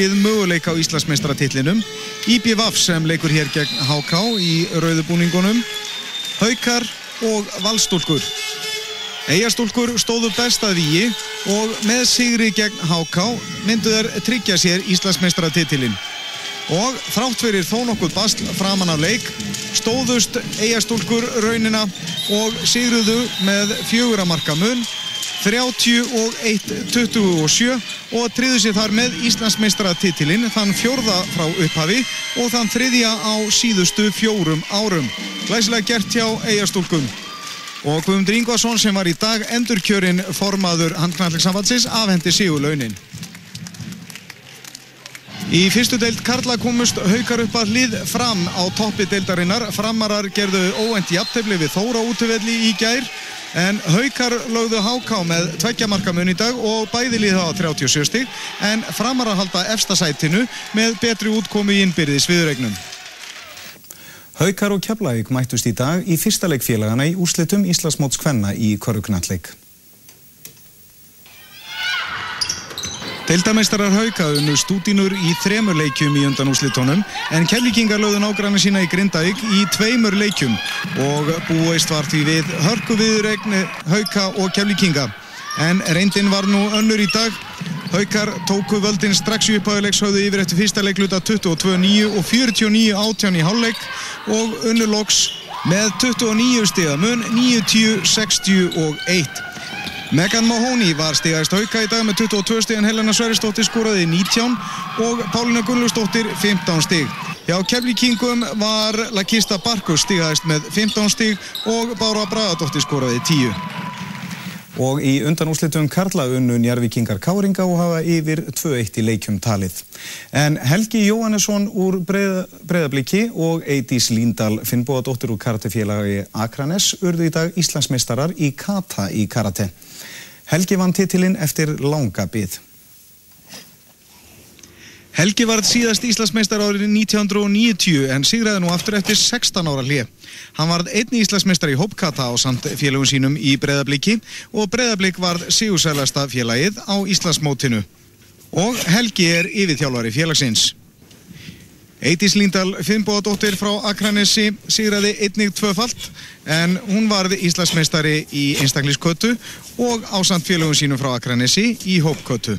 lið möguleika á Íslandsmeistratillinum. IBVF sem leikur hér gegn HK í rauðubúningunum. Haukar og Valstúlkur. Eyjastúlkur stóðu best að víi og með sigri gegn HK myndu þær tryggja sér Íslandsmeistratitilinn. Og þrátt fyrir þó nokkuð bast framan af leik stóðust eigastúlkur raunina og sigruðu með fjöguramarka mun 31-27 og triðu sér þar með Íslandsmeistaratitilinn þann fjórða frá upphafi og þann þriðja á síðustu fjórum árum. Glæsilega gert hjá eigastúlkum. Og Guðmundur Ingvarsson sem var í dag endurkjörinn formaður handknallegsambandsins afhendi sigurlaunin. Í fyrstu deild Karla komust haukar upp að hlið fram á toppi deildarinnar. Framarar gerðu óendi jafntefni við Þóra útvöldi í gær en haukar lögðu háká með tveggjamarkamun í dag og bæði lið á 37 stík en framarar halda efstasætinu með betri útkomi í innbyrðis viðregnum. Haukar og Keflavík mættust í dag í fyrsta leikfélagana í úrslitum Íslasmóts Kvenna í Korruknalleik. Deildameistarar Hauka unnu stúdínur í þremur leikjum í undan úrslitónum en Keflíkingar lögðu nágranna sína í Grindavík í tveimur leikjum og búist var því við hörku viðregn Hauka og Keflíkinga. En reyndin var nú önnur í dag. Haukar tóku völdin strax í upphæðuleiks höfðu yfir eftir fyrsta leikluta 22-9 og 49-18 í hálfleik og unnu loks með 29 stiga mun 90-61. Megan Mahoney var stigæðist hauka í dag með 22 stig en Helena Sverrisdóttir skoraði 19 og Pálina Gunnlustóttir 15 stig. Hjá Keflíkingum var Lakista Barkus stigæðist með 15 stig og Bára Bragadóttir skoraði 10. Og í undanúslitum Karla unnu Njarvíkingar Káringa og hafa yfir 2-1 í leikjum talið. En Helgi Jóhannesson úr Breiðabliki og Eidís Líndal Finnbóadóttir úr karatefélagi Akranes urðu í dag Íslandsmeistarar í kata í karate. Helgi vann titilinn eftir langa byð. Helgi var síðast Íslandsmeistar árið 1990 en sigraði nú aftur eftir 16 ára hlið. Hann var einni Íslandsmeistar í Hópkata á samt félagum sínum í Breiðabliki og Breiðablík var sigursælasta félagið á Íslandsmótinu. Og Helgi er yfirþjálfari félagsins. Eidís Líndal Finnbóðadóttir frá Akranessi sigraði einnig tvöfalt en hún varði Íslandsmeistari í einstakliskötu og ásand félagum sínum frá Akranessi í Hópkötu.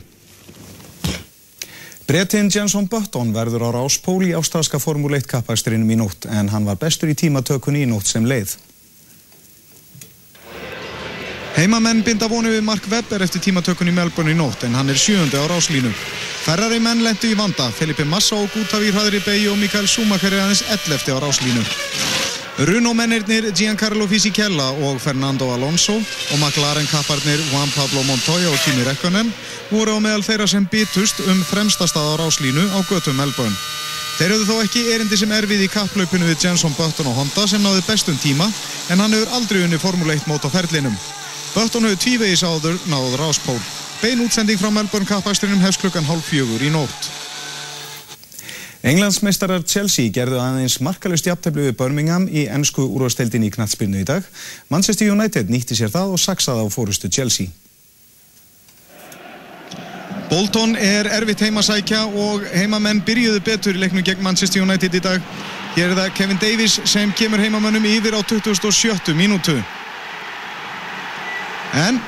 Bretinn Jansson Button verður á ráspól í ástafska Formule 1 kappaksturinnum í nótt en hann var bestur í tímatökunni í nótt sem leið. Heimamenn binda vonu við Mark Webber eftir tímatökunni í Melbourne í nótt en hann er sjöundi á ráslínu. Ferrari menn lendu í vanda, Felipe Massa og Gutavír Hadri Bey og Mikael Schumacher er aðeins 11 á ráslínu. Runo mennirnir Giancarlo Fisichella og Fernando Alonso og McLaren kapparnir Juan Pablo Montoya og Kimi Räikkönen voru á meðal þeirra sem bitust um fremsta stað á ráslínu á götu Melbourne. Þeir höfðu þó ekki erindi sem erfið í kapplaupinu við Jenson Button og Honda sem náði bestum tíma en hann hefur aldrei unni Formule 1 mót á ferlinum. Button hefur tvívegis áður náður ráspól. Bein útsending frá Melbourne kappaksturinnum hefst klukkan hálf fjögur í nótt. Englandsmeistarar Chelsea gerðu aðeins markalust jafntefni við Birmingham í ennsku úrvasteldin í knatsbyrnu í dag. Manchester United nýtti sér það og saksaði á fórustu Chelsea. Bolton er erfitt heimasækja og heimamenn byrjuðu betur í leiknum gegn Manchester United í dag. Hér er það Kevin Davies sem kemur heimamennum yfir á 27. mínútu. En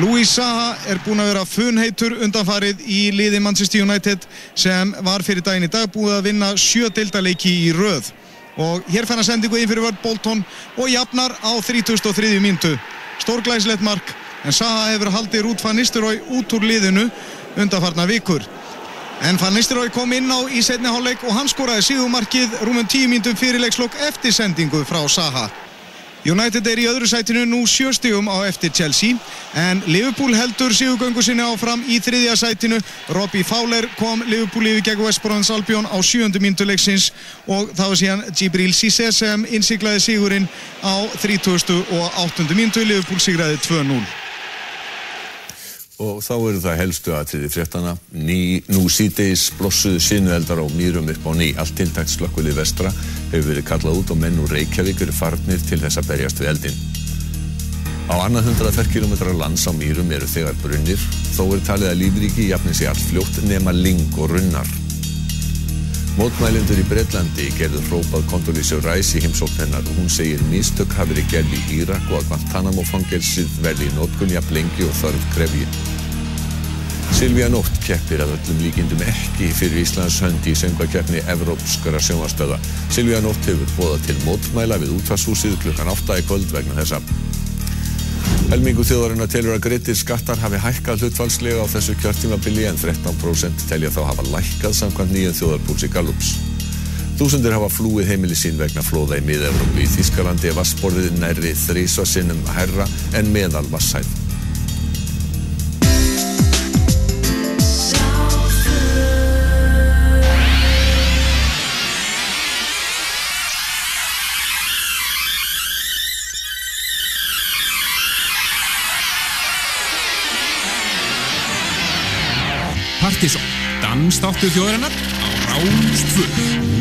Louis Saha er búinn að vera funheitur undanfarið í liði Manchester United sem var fyrir daginn í dag búið að vinna sjö deildaleiki í röð. Og hér fann að sendingu inn fyrir vörð Bolton og jafnar á 33. míntu. Stórglæslegt mark en Saha hefur haldið Rút van Nistelrooy út úr liðinu undanfarna vikur. En Van Nistelrooy kom inn á í setni hálfleik og hann skoraði síðumarkið rúmum 10 mínutum fyrirleikslokk eftir sendingu frá Saha. United er í öðru sætinu nú sjöstigum á eftir Chelsea en Liverpool heldur síðugöngu sinni áfram í þriðja sætinu. Robbie Fowler kom Liverpool yfir gegn West Bromwich Albion á sjöndu mínutu leiksins og það var síðan Gibril Cissé sem innsiklaði sigurinn á 30. og 8. mínutu. Liverpool sigraði 2-0 og þá eru það helstu aðtriði fréttana. Ný, nú síðdeis blossuðu sinueldar á mýrum upp á ný. Allt tiltækt slökkvili vestra hefur verið kallað út og menn úr Reykjavík eru farnir til þess að berjast við eldin. Á annað hundrað ferkilometrar lands á mýrum eru þegar brunnir, þó er talið að lífríki jafnir sig allt fljótt nema ling og runnar. Mótmælendur í Breitlandi gerður hrópað Condoleezza Rice í heimsókn hennar og hún segir mistök hafi verið gerð í Írak og að Guantanamo fangelsið verði í nótkunn jafn lengi og þörf krefji. Silvíja Nótt keppir að öllum líkindum ekki fyrir Íslands hönd í söngvakeppni Evrópskara sjónvarstöða. Silvíja Nótt hefur bóðað til mótmæla við útvarshúsið klukkan 8 í kvöld vegna þessa. Helmingu þjóðarinnar telur að greittir skattar hafi hækkað hlutfalslega á þessu kjörtímabili en 13% telja þá hafa lækkað samkvæmt nýjan þjóðarpúlsi Gallups. Þúsundir hafa flúið heimili sín vegna flóða í miða-Európu. Í Þískalandi er vassborðið nærri þrísva sinnum herra en meðal vasshæð. Dansdáttu þjóðarinnar á Rástfjörn.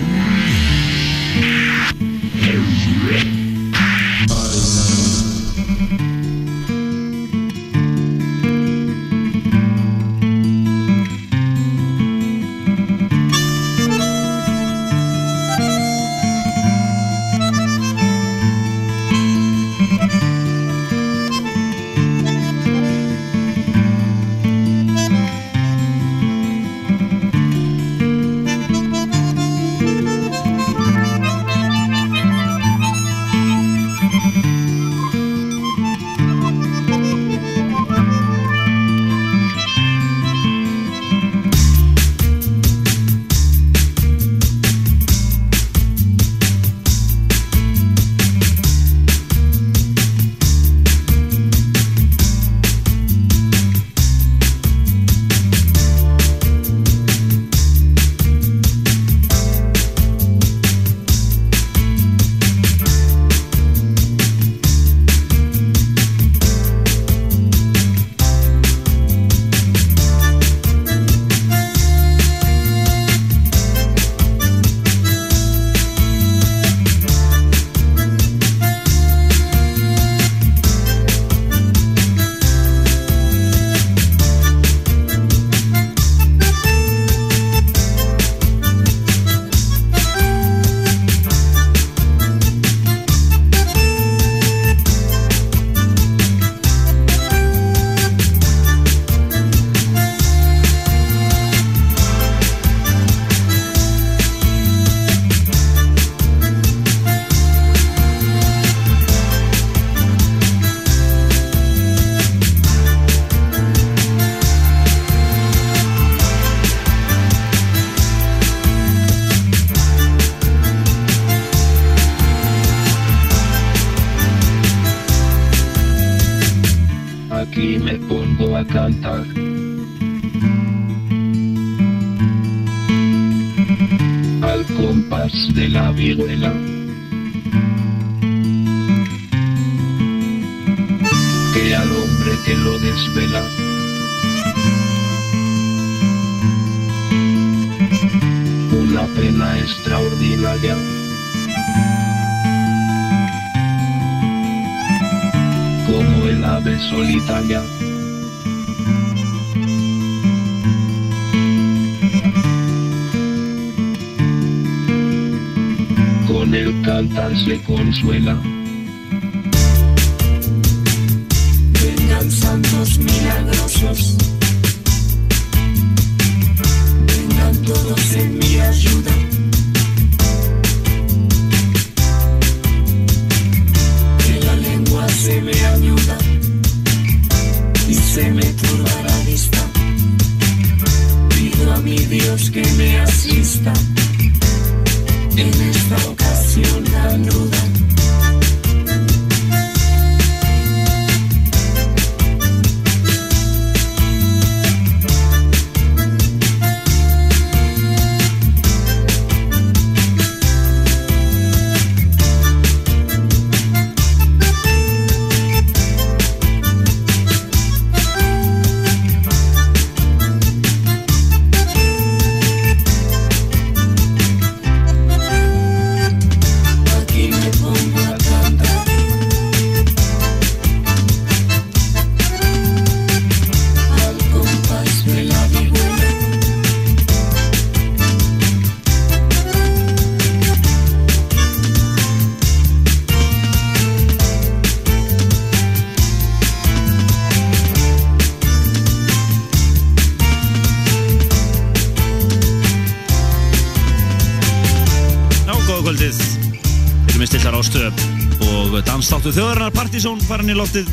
Dansstáttu þjóðarinnar Partizón farin í loftið?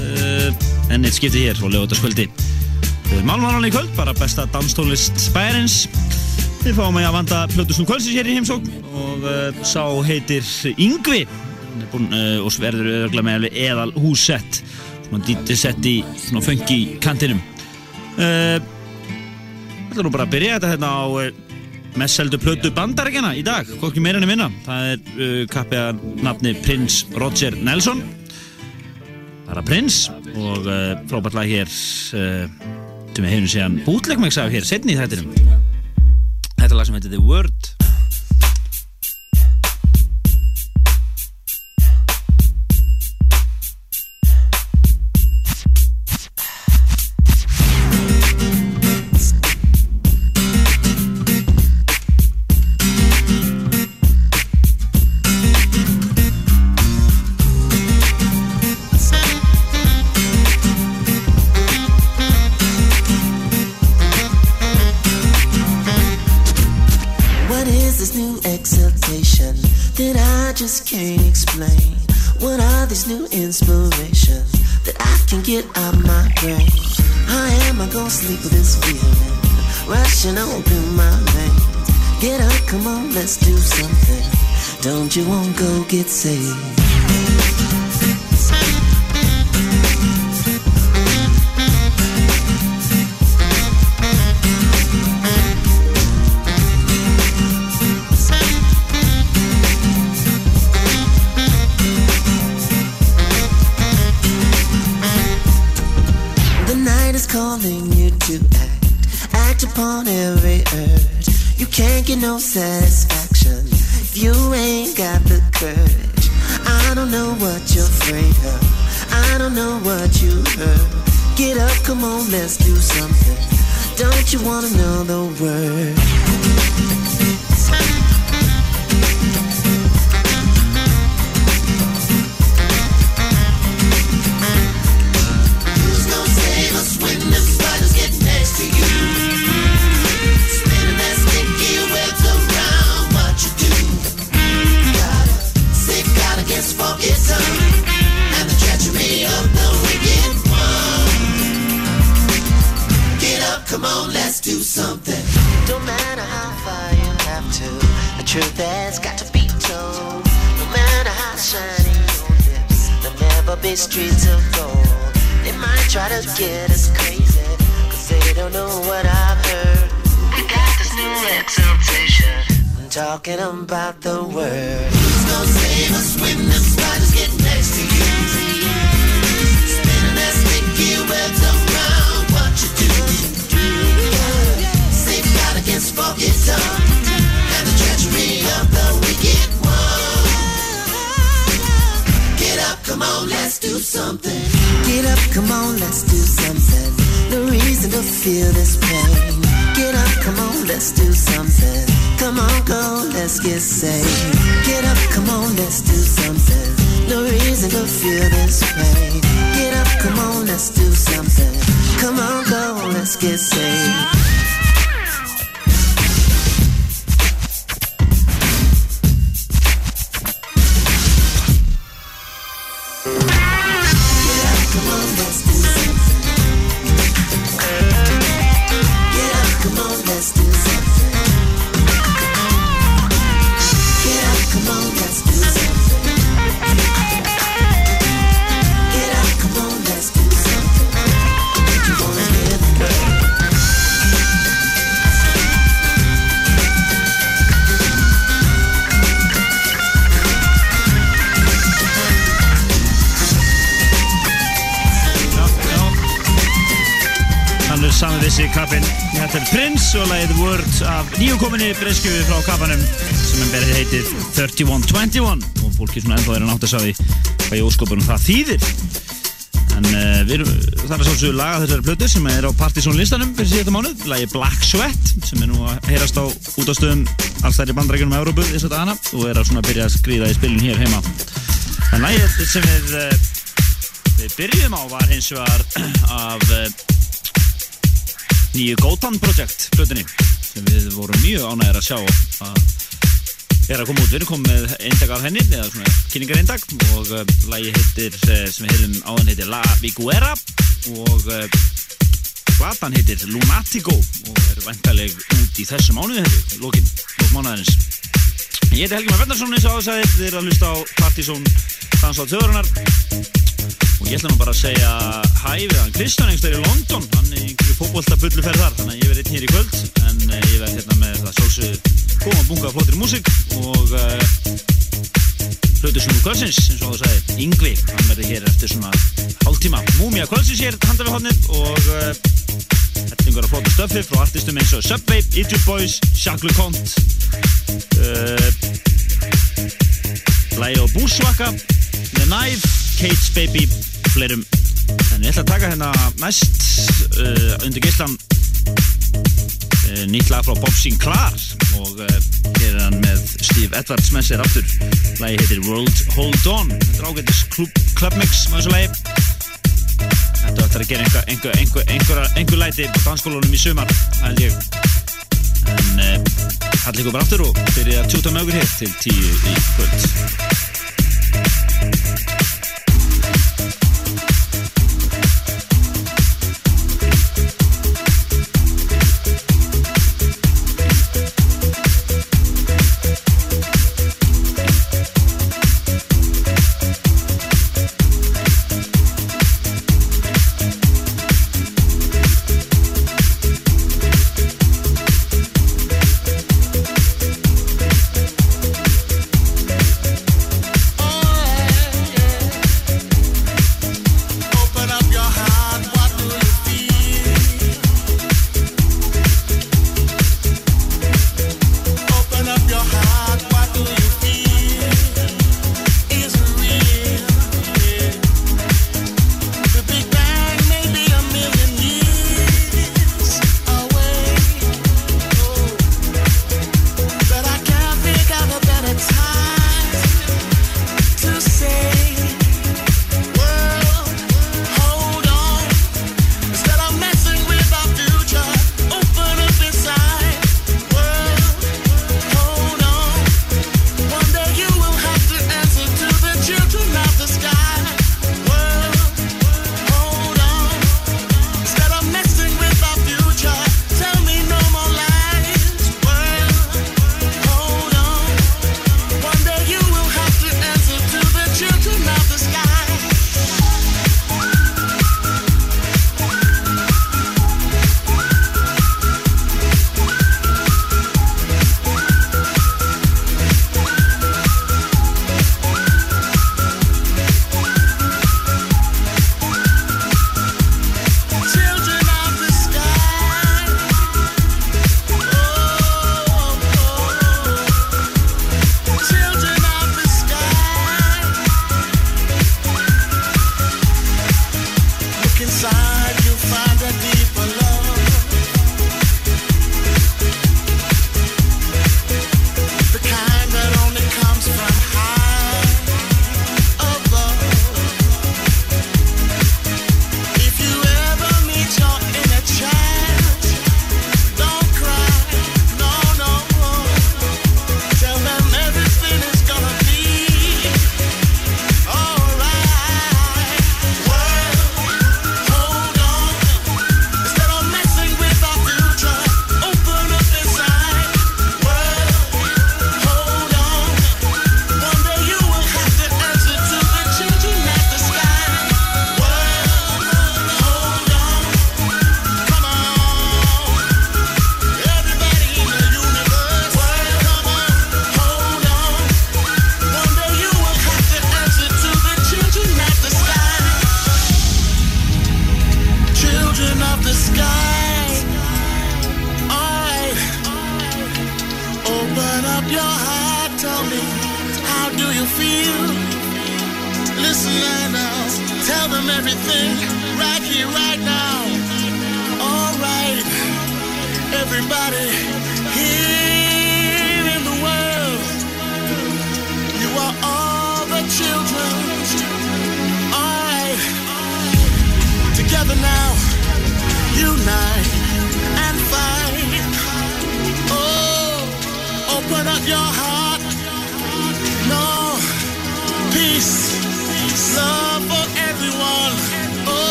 Uh, en eitt skipti hér og lögutaskvöldi Málmálan í kvöld, bara besta danstónlist bærens Við fáum að vanda Plötusnum kvöldsins hér í heimsókn. Og uh, sá heitir Yngvi. Uh, og verður öðruglega með eðal húsett svona dítið sett í svona funky kantinum. Það er nú bara að byrja þetta hérna á mest seldu plötu bandarækjana í dag, hvorki meira enn minna. Það er uh, kappið að nafni Prins Roger Nelson. Bara Prins og uh, frábært lag hér uh, sem við hefum séðan bútlegmæks af hér setni í þættinum. Þetta lag sem heitir The Word say. Og lagið Word af nýjukominni breyskjöfu frá kappanum sem er berið heitið 3121 og fólki svona ennþá er að nátt að sá því hvað í óskopunum það þýðir. En uh, við það er svolítið laga þessari plötu sem er á Partizón listanum fyrir síðan mánuð, lagi Black Sweat sem er nú að heyrast á útastöðum alls þær í bandrækjunum á Európu þess að dana og er að svona byrja að skrýða í spilin hér heima. En lagið sem við uh, við byrjum á var hins vegar af uh, nýju Gotan Project plötunni sem við vorum mjög ánægir að sjá að er að koma út, við erum komið með eindag af henni, eða svona kynningareindag og uh, lagi heitir, uh, sem við heyrðum áðan heitir La Viguera og uh, platan heitir Lunatico og er væntaleg út í þessu mánuði hefur, lókin, lók mánuðarins. Ég heiti Helgi Már Vendarsson eins og áðsæðir, þið eru að hlusta á Partizón Danslátt Þjóðurinnar og ég ætla nú bara að segja hæ við hann. Kristján einhverstað í London, hann er einhverju fókbólta fullu ferð þar, þannig að ég verði einn hér í kvöld en uh, ég verði hérna með það sjálfsögðu koma bunga af flottri músík og uh, hlutur sem úr kvöldsins eins og það sagði, Yngvi hann verði hér eftir svona hálftíma. Múmia kvöldsins hér, handa við hodnið og uh, hellingur af flottu stöfi frá artistum eins og Subway, Idiot Boys, Jacques LeConte uh, Lægi og Búsvaka The Knife, Kate's Baby fleirum. En ég ætla að taka hérna næst uh, undir geislan uh, nýtt lag frá Bob Sinclair og uh, hér er hann með Steve Edwards með sér aftur. Lagi heitir World Hold On. Þetta er ágættis clubmix með þessu lagi. Þetta ætlar að gera einhver, einhver, einhver, einhver, einhver læti á dansskólanum í sumar en uh, halli ykkur bara aftur og byrja að tjúta með okkur hér til tíu í kvöld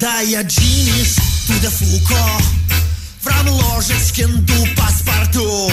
Да, я Джимис, ты да Фуко В Рамложевском ду паспорту.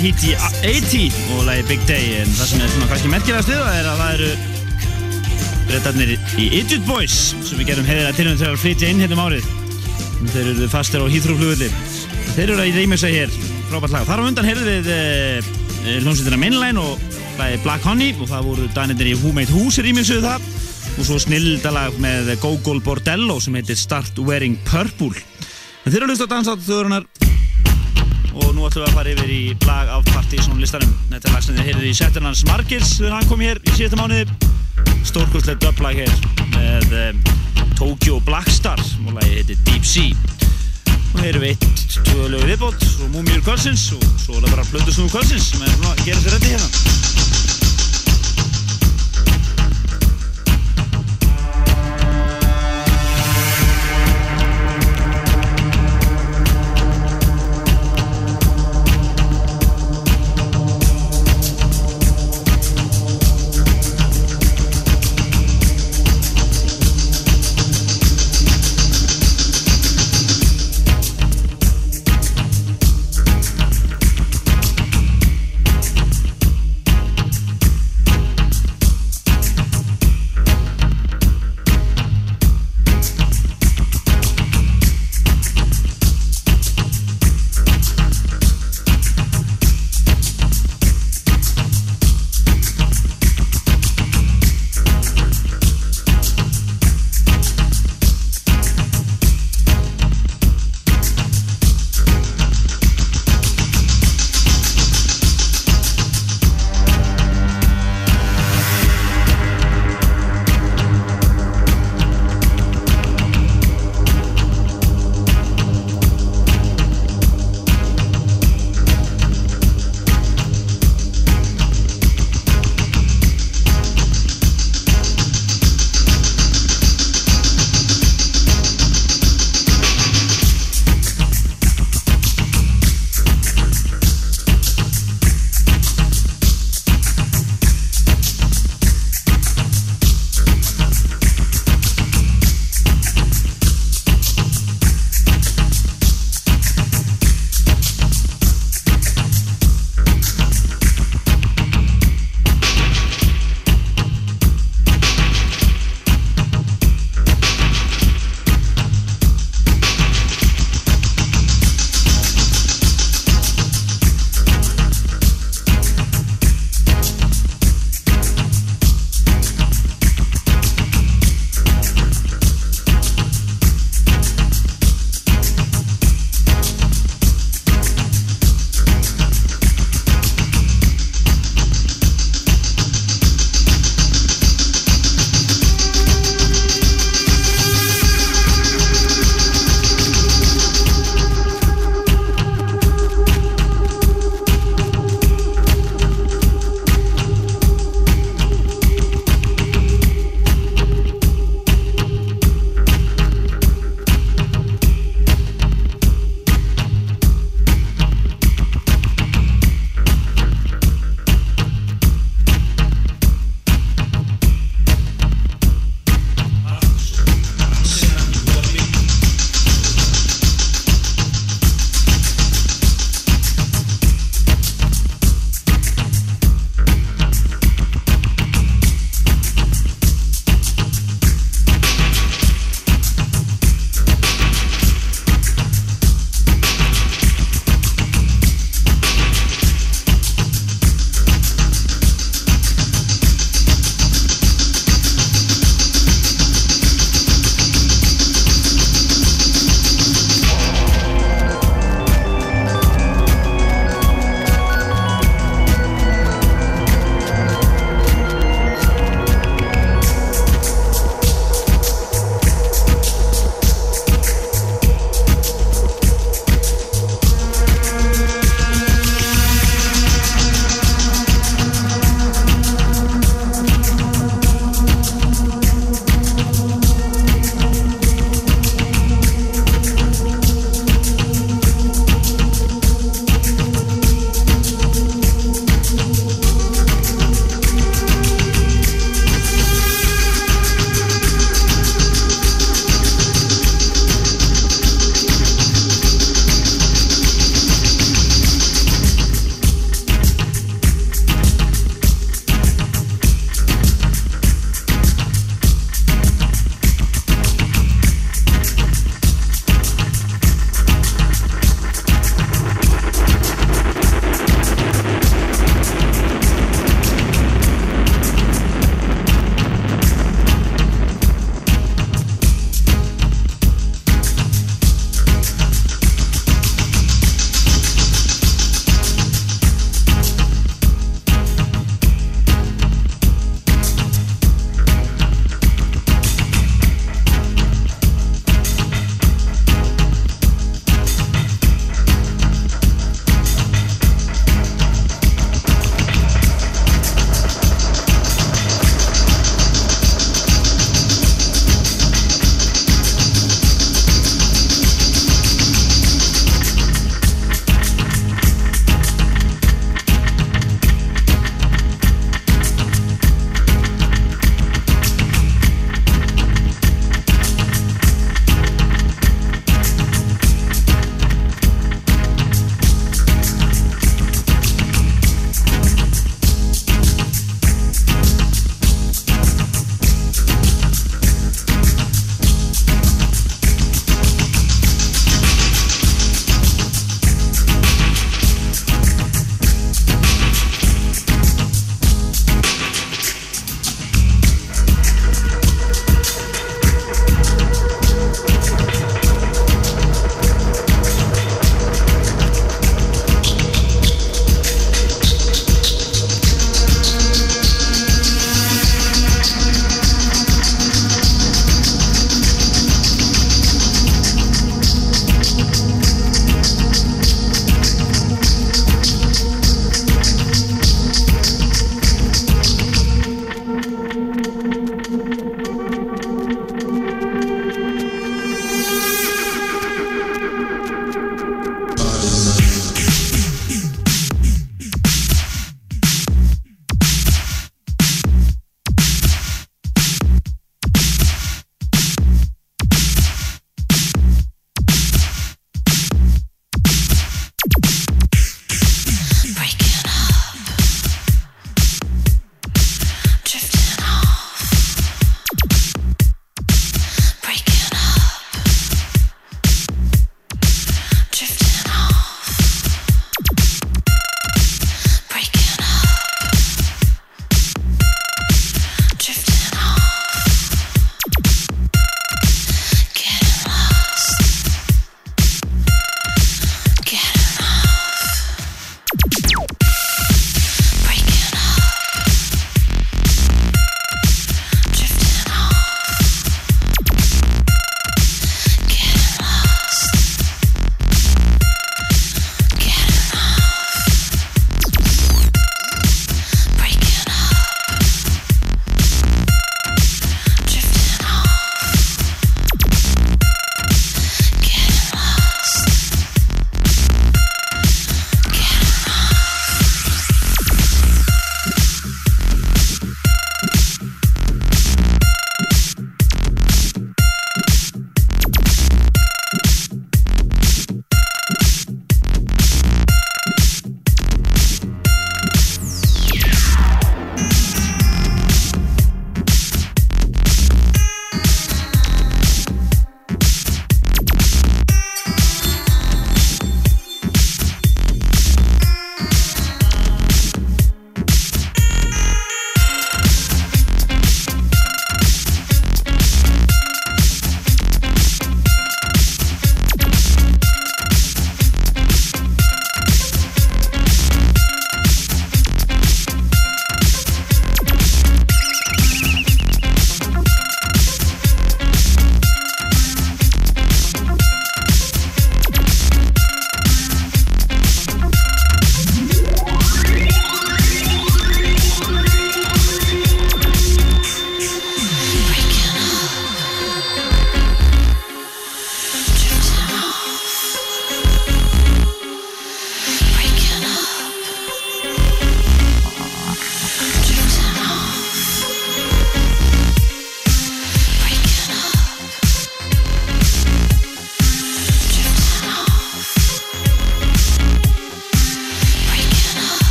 Tahiti 80 og lagi Big Day en það sem er svona kannski merkilegast við það er að það eru breytarnir í Idiot Boys sem við gerum heiðilega til þegar að flytja inn hérna um árið. Þeir eru fastir á Hýþrúflugulli þeir eru að reymiðsa hér frábært lag. Þar á undan heyrðu við e, hljómsveitina Mainline og lagi Black Honey og það voru danirnir í Who Made Who sem rýmiðsuðu það. Og svo snildalag með Gogol Bordello sem heitir Start Wearing Purple. En þeir eru að hlusta á dansátt þjóðurinnar og nú ætlum við að fara yfir í lag af Partizón listanum. Þetta er lag sem þið heyrðu í setin hans Margils þegar hann kom hér í síðasta mánuði. Stórkustlega döflag hér með um, Tokyo Blackstar og lagi heitir Deep Sea. Hér erum við eitt, tvö lögu viðbót og Múmiur Kvölsins og svo er það bara Blöndusnúðu Kvölsins sem er að gera sér reddi hérna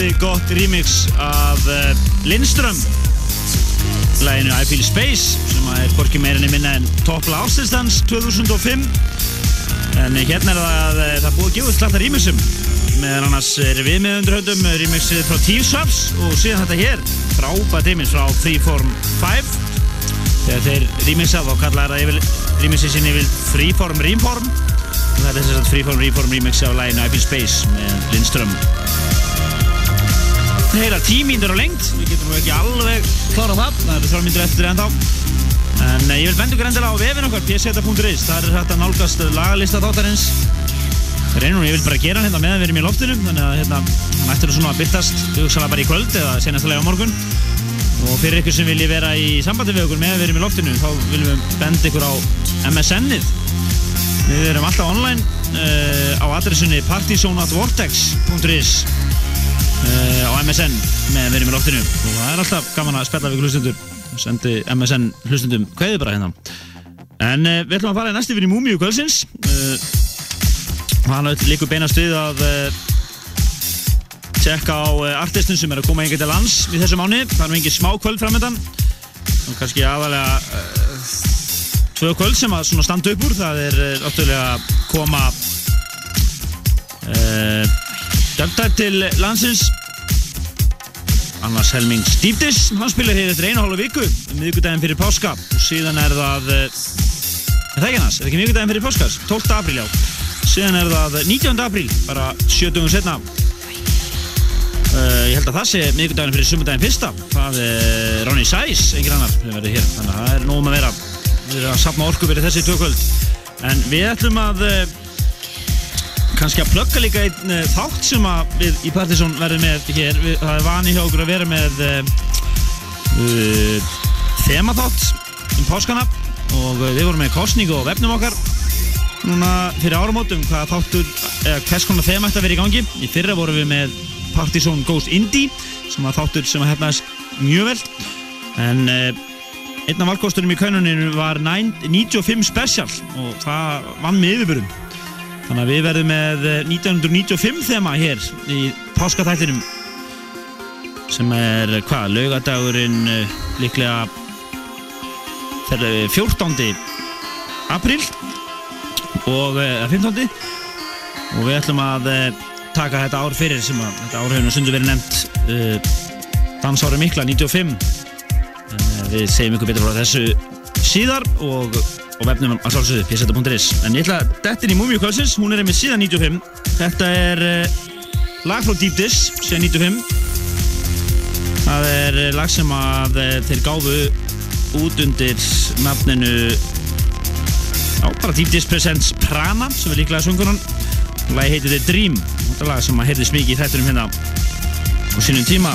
Delskoti gott remix af uh, Lindström. Læginu I Feel Space sem er hvorki meirinni minna en toppla ástistans 2005 en hérna er það eh, það búið að gefa slata remixum. Meðan annars er við með undirhöndum remixið frá T-Subs og síðan þetta hér frábært remix frá Freeform 5 þegar þeir remixa þá kallar það yfir remixið sinni yfir Freeform Reform. Og það er þess að Freeform Reform remix af læginu I Feel Space með Lindström Heyra tímíndur á lengt, við getum ekki alveg klára það, það eru þrjálfmyndur eftir ennþá. En eh, ég vil benda ykkur endilega á vefin okkar, pseta.is, það er að nálgast lagalista þáttarins. Reynum, ég vil bara gera hérna meðan við erum í loftinu, þannig að hérna, ættir svona að byrtast, hugsaðlega bara í kvöld eða senastalega á morgun. Og fyrir ykkur sem vilji vera í sambandi við okkur meðan við erum í loftinu, þá viljum við benda ykkur á MSN-ið Við erum alltaf online uh, á adressunni partysonatvortex.is uh, á MSN með verið með loftinu. Og það er alltaf gaman að spella við hlustundur sendi MSN hlustundum kveði bara hérna. En uh, við ætlum að fara næst yfir í Múmiu kvöldsins. Uh, og hann líkur beinast við að uh, tjekka á artistin sem er að koma einhvern til lands í þessu mánu það er nú engin smá kvöld framöndan og kannski aðalega tvö kvöld sem að standa upp úr. Það er að koma uh, Döndar til landsins. Annars Helming Stíftis hann spilar hér eftir einu og hálfa viku miðgudaginn fyrir páska. Og síðan er það eh, er það ekki annars, er það ekki miðgudaginn fyrir páskas 12. apríl já. Síðan er það 19. apríl, bara 7 dugum setna uh, ég held að það sé miðgudaginn fyrir sumudaginn fyrsta. Það er Ronny Sæs, engin annar sem verður hér, þannig að það er nógum að vera. Við erum að sapna orku fyrir þessi tökvöld en við ætlum að uh, kannski að plugga líka einn uh, þátt sem að við í Partiðsson verðum með hér, við, það er vani hjá okkur að vera með uh, þemaþátt um páskana. Og við vorum með kostningu og vefnum okkar núna fyrir áramótum hvað þáttur, eða hvers konar þema að vera í gangi. Í fyrra vorum við með Partiðsson Goes Indie sem að þáttur sem að hefnaðist mjög vel. En uh, einn af valkostunum í kaununinu var 9 95 Special og það vann með yfirbyrjum Þannig að við verðum með eh, 1995 þema hér í páskatættinum sem er eh, hvað, laugadagurinn uh, líklega þegar, uh, 14. apríl og uh, 15. og við ætlum að taka þetta ár fyrir sem að þetta ár hefur sundu verið nefnt dansári mikla 95 en við segjum ykkur betur frá þessu síðar og og vefnum að sjálfsögðu pseta.is en ég ætla að þetta er í Múmiu kvöldsins. Hún er með síðan 95 þetta er uh, lag frá Deep Dish síðan 95 það er uh, lag sem að uh, þeir gáfu út undir nafninu já, bara Deep Dish Presents Prana sem er líklega sungunan og lagi heitir The Dream. Þetta er lag sem að heyrðist mikið í þættunum hérna á sínum tíma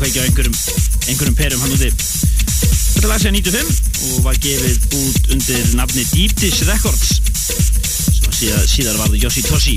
kveikja á einhverjum, einhverjum perum hann úti. Þetta lag sé 95 og var gefið út undir nafni Deep Dish Records sem síðar, síðar varði Yoshi Toshi.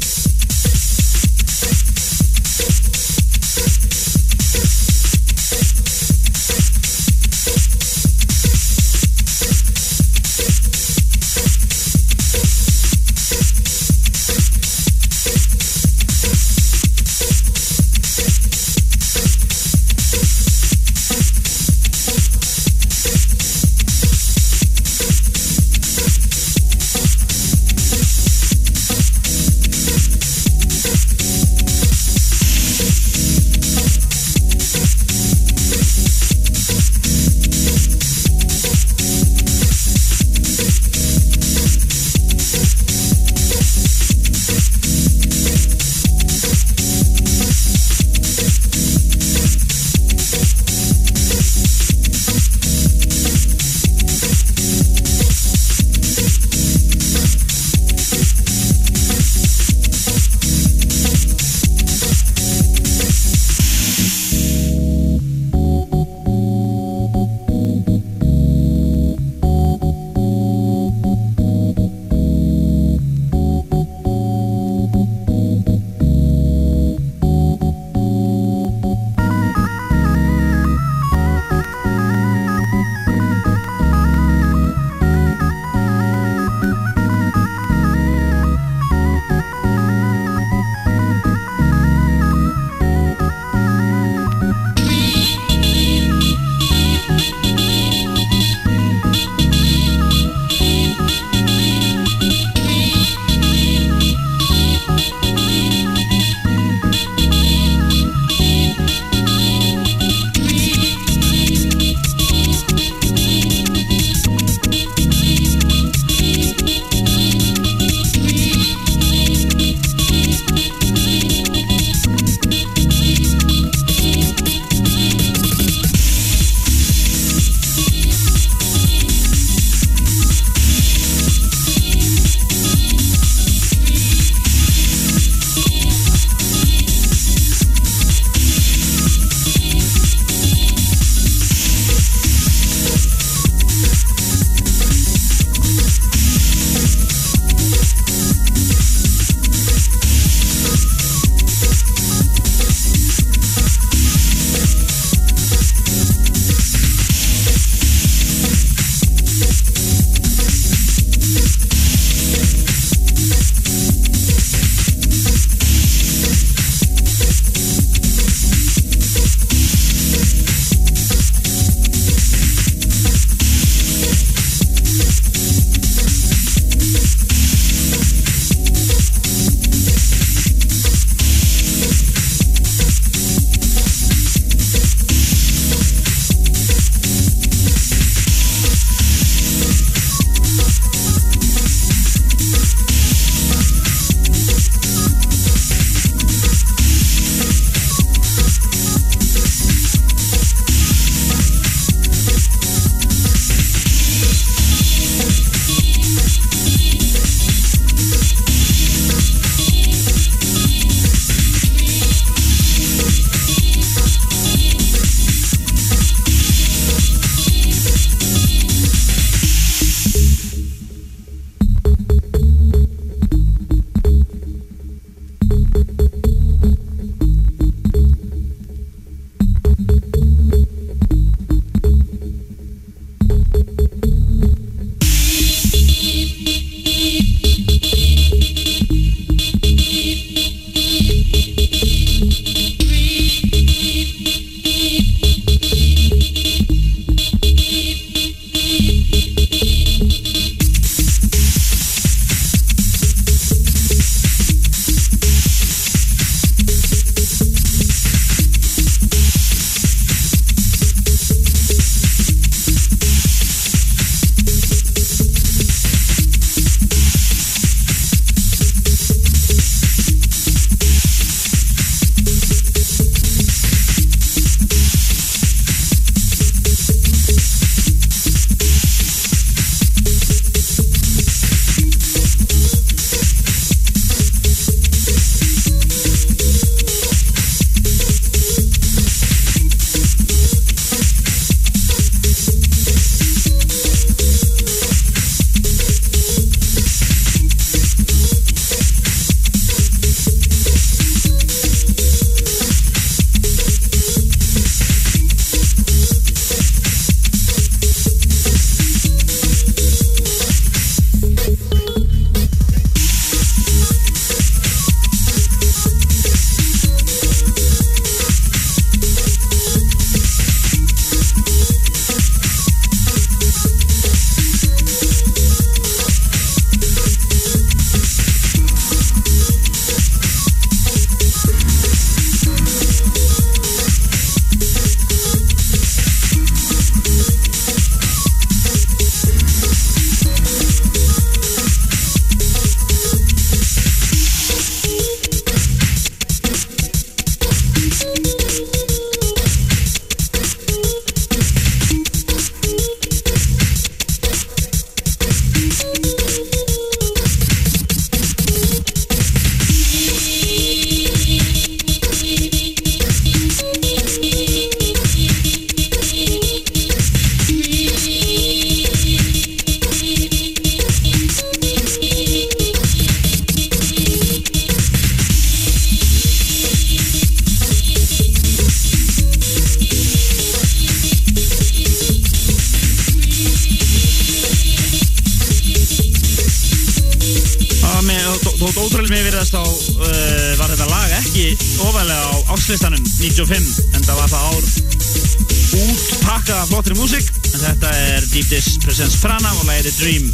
Dream.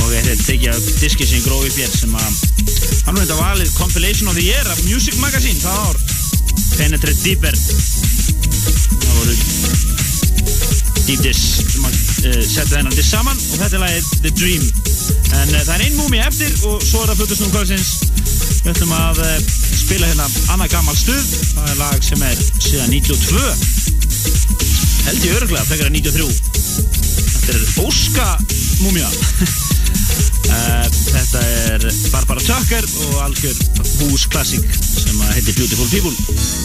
Og þetta er tekið af diski sem gróði fér sem að hann var þetta valið compilation of the year af Music Magazine það ár. Penetrate Deeper. Það voru Deepdiss sem að eh, uh, setja þennan diss saman og þetta er lagið The Dream. En uh, það er einn múmi eftir og svo er það Plutusnúm Karlsins við ætlum að uh, spila hérna annað gammal stuð. Það er lag sem er síðan 92 held ég öruglega þegar það er 93 Þetta er Óska Múmia eh, Þetta er Barbara Tucker og algjör húsklassík sem heitir Beautiful People.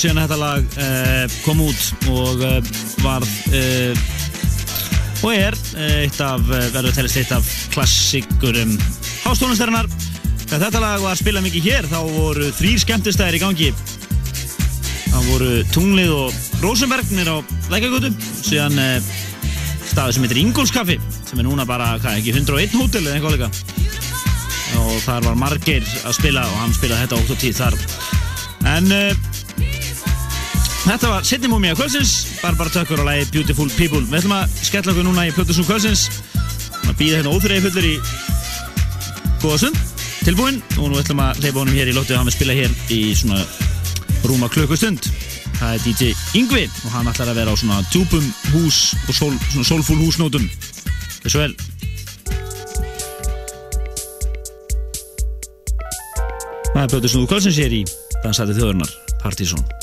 Síðan þetta lag uh, kom út og uh, varð uh, og er uh, eitt af, uh, verður telist eitt af klassikurum hástónlistarinnar. Þegar þetta lag var spilað mikið hér þá voru þrýr skemmtistæðir í gangi. Það voru Tunglið og Rosenberg nýr á Lækagötu, síðan uh, staður sem heitir Ingolskaffi sem er núna bara, hvað, ekki 101 hótel eða eitthvað líka og þar var Margeir að spila og hann spilaði þetta 8 og 10 þar en þetta var múmi að kvölsins Barbara Tucker og lagi Beautiful People. Við ætlum að skella okkur núna í Plötusum kvölsins að býða hérna óþreyði fullur í góða sund tilbúinn og nú ætlum að leipa honum hér í lóttu hann við spila hér í svona rúma klukkustund það er DJ Yngvi og hann ætlar að vera á svona djúpum hús og sól, svona soulful húsnótum. Þessu vel. Það er Snúðu Kvölsins hér í Dansæti þjóðurnar Partizón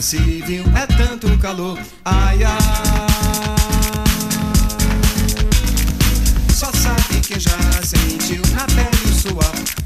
se viu, é tanto calor. Ai, ai. Só sabe quem já sentiu na pele o suor.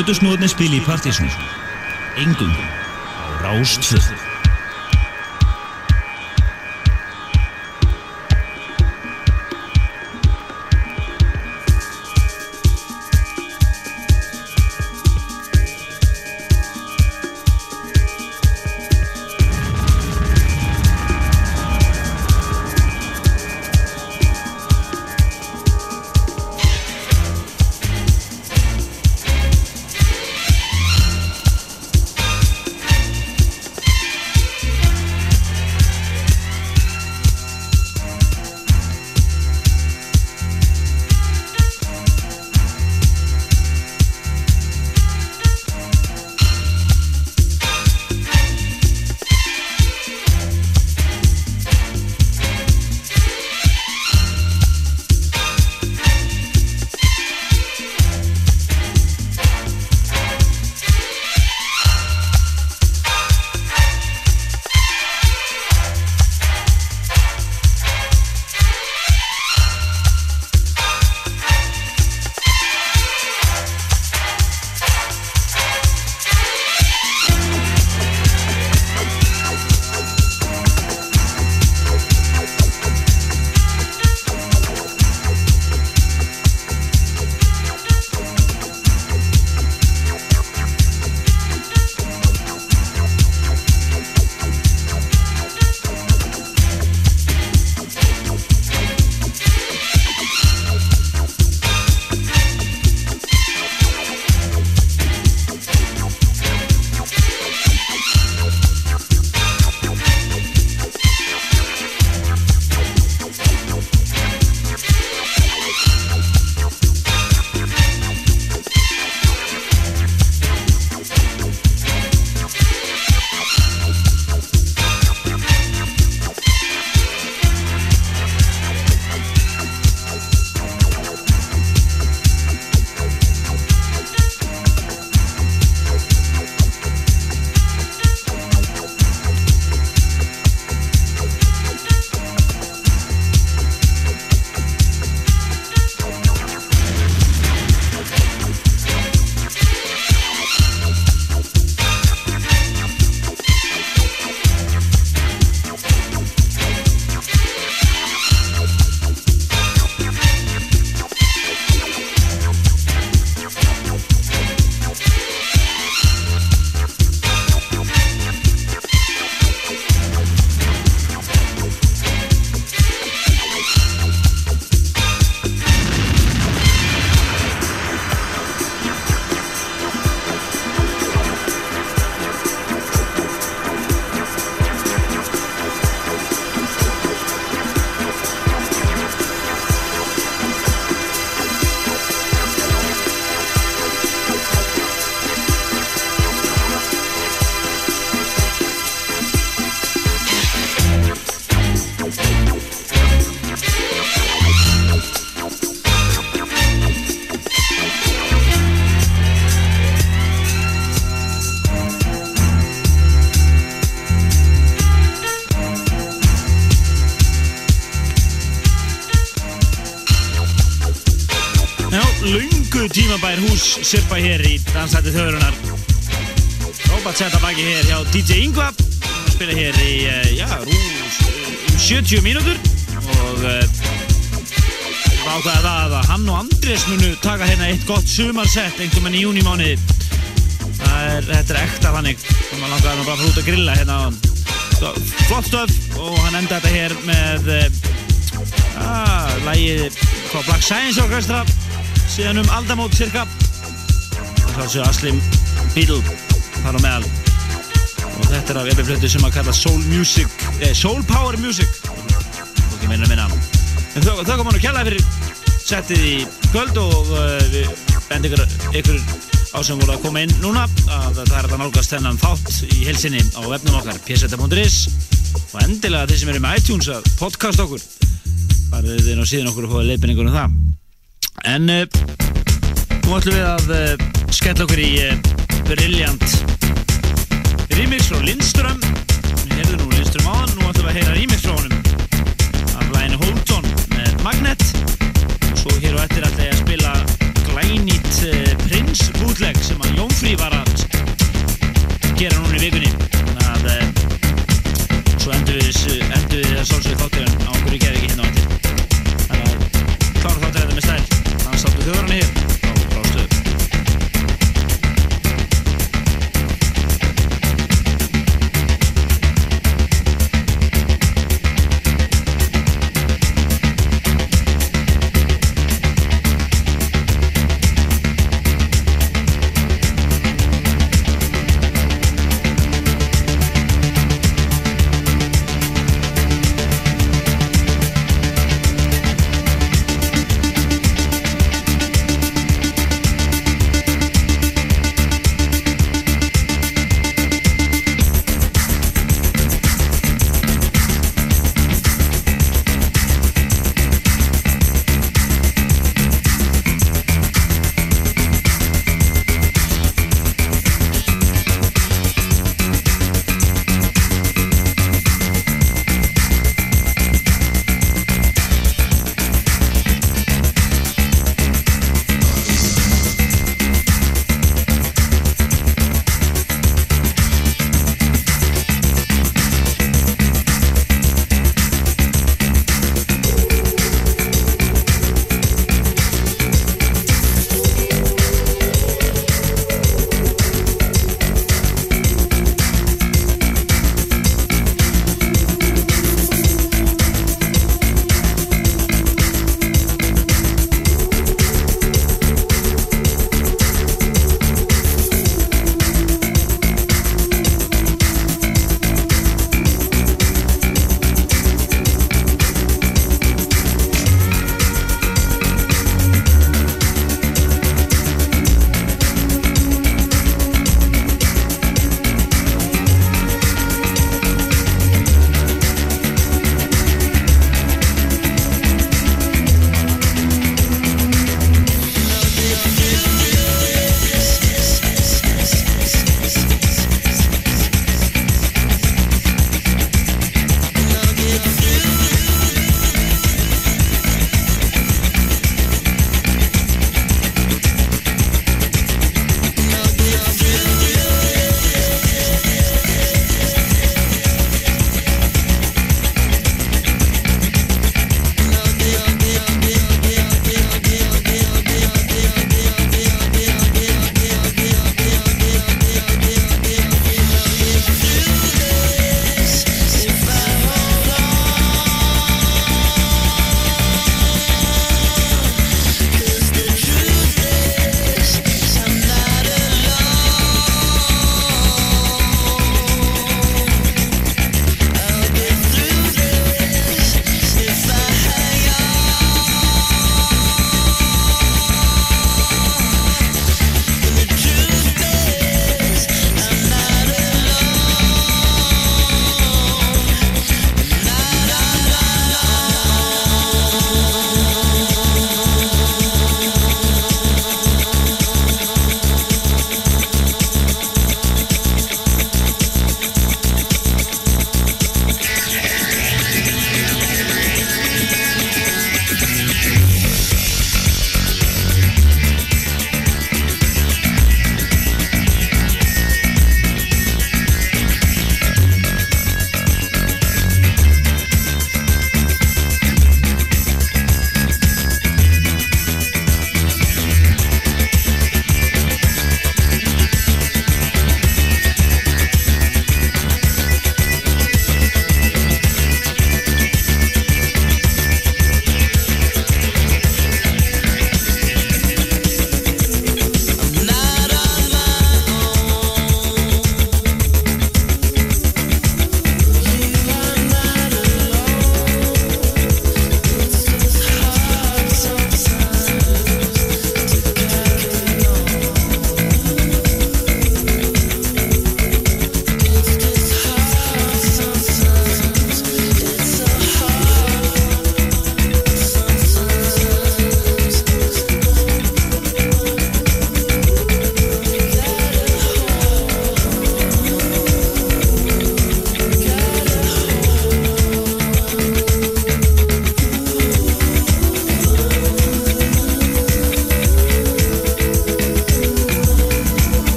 Plötusnúðni spili í Partísson. Engum á Rástföð. Sirpa hér í dansætti þauðurinnar. Róbat setta baki hér hjá DJ Ingva. Hann spila hér í, eh, já, rús, um 70 mínútur og uh, ákveða það að hann og Andrés munu taka hérna eitt gott sumarsett einhvern veginn í júnimániði. Það er, þetta er ekta þannig. Þannig langaði hann bara að fara út að grilla hérna hann. Flott stöf og hann enda þetta hér með uh, ah, lægið frá Black Science Orchestra síðan um aldamót cirka svo Aslim Beatle þar á meðal. Og þetta er af efirflötu sem að kalla Soul Music eh, Soul Power Music. Og ekki meina að minna. En þau, komum nú kjalla fyrir settið í kvöld og uh, við bendum ykkur, ykkur á sem voru að koma inn núna. Að það er að nálgast þennan þátt í helsinni á vefnum okkar pseta.is og endilega þeir sem eru með iTunes að podcast okkur. Þið inn á síðan okkur og fóða leifinningur um það. En uh, nú ætlum við að uh, skella okkur í uh, Brilliant remix frá Lindström. Við heyrðum nú Lindström á hann nú ætlum við að heyra remix frá honum af læginu Hold On með Magnet. Og svo hér og eftir ætla ég að spila glænýtt uh, Prince bootleg sem að Jeffrey var að gera núna í vikunni. Þannig að eh, svo endur við við að sálsögðu þátturinn á í gerði ekki hérna á eftir. Þannig að klára þáttur þetta með stæl. Þannig státtu þjóðurinn hér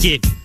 DJ